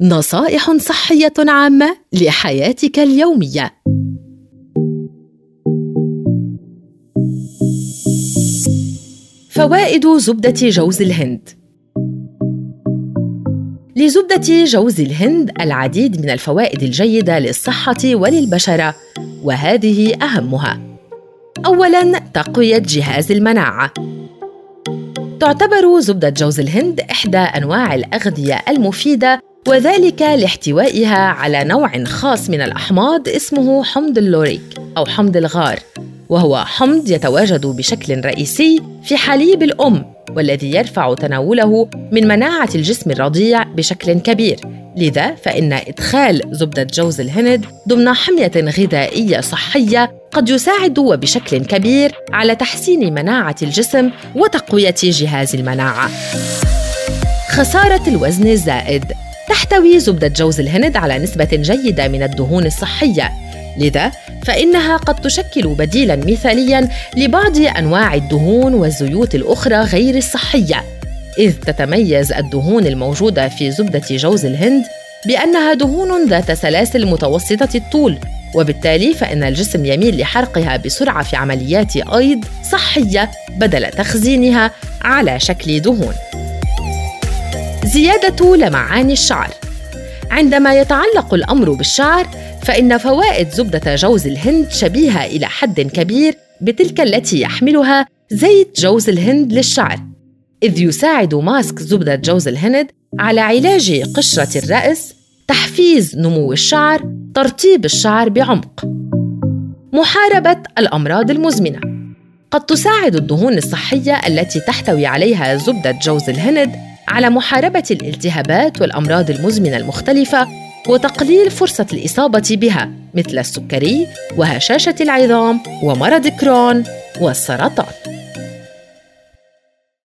نصائح صحية عامة لحياتك اليومية. فوائد زبدة جوز الهند لزبدة جوز الهند العديد من الفوائد الجيدة للصحة وللبشرة وهذه أهمها. أولاً تقوية جهاز المناعة. تعتبر زبدة جوز الهند إحدى أنواع الأغذية المفيدة وذلك لاحتوائها على نوع خاص من الأحماض اسمه حمض اللوريك أو حمض الغار وهو حمض يتواجد بشكل رئيسي في حليب الأم والذي يرفع تناوله من مناعة الجسم الرضيع بشكل كبير لذا فإن إدخال زبدة جوز الهند ضمن حمية غذائية صحية قد يساعد وبشكل كبير على تحسين مناعة الجسم وتقوية جهاز المناعة. خسارة الوزن الزائد تحتوي زبدة جوز الهند على نسبة جيدة من الدهون الصحية لذا فإنها قد تشكل بديلاً مثالياً لبعض أنواع الدهون والزيوت الأخرى غير الصحية إذ تتميز الدهون الموجودة في زبدة جوز الهند بأنها دهون ذات سلاسل متوسطة الطول وبالتالي فإن الجسم يميل لحرقها بسرعة في عمليات أيض صحية بدل تخزينها على شكل دهون. زيادة لمعان الشعر. عندما يتعلق الأمر بالشعر فإن فوائد زبدة جوز الهند شبيهة إلى حد كبير بتلك التي يحملها زيت جوز الهند للشعر. إذ يساعد ماسك زبدة جوز الهند على علاج قشرة الرأس تحفيز نمو الشعر ترطيب الشعر بعمق. محاربة الأمراض المزمنة. قد تساعد الدهون الصحية التي تحتوي عليها زبدة جوز الهند على محاربة الالتهابات والأمراض المزمنة المختلفة وتقليل فرصة الإصابة بها مثل السكري وهشاشة العظام ومرض كرون والسرطان.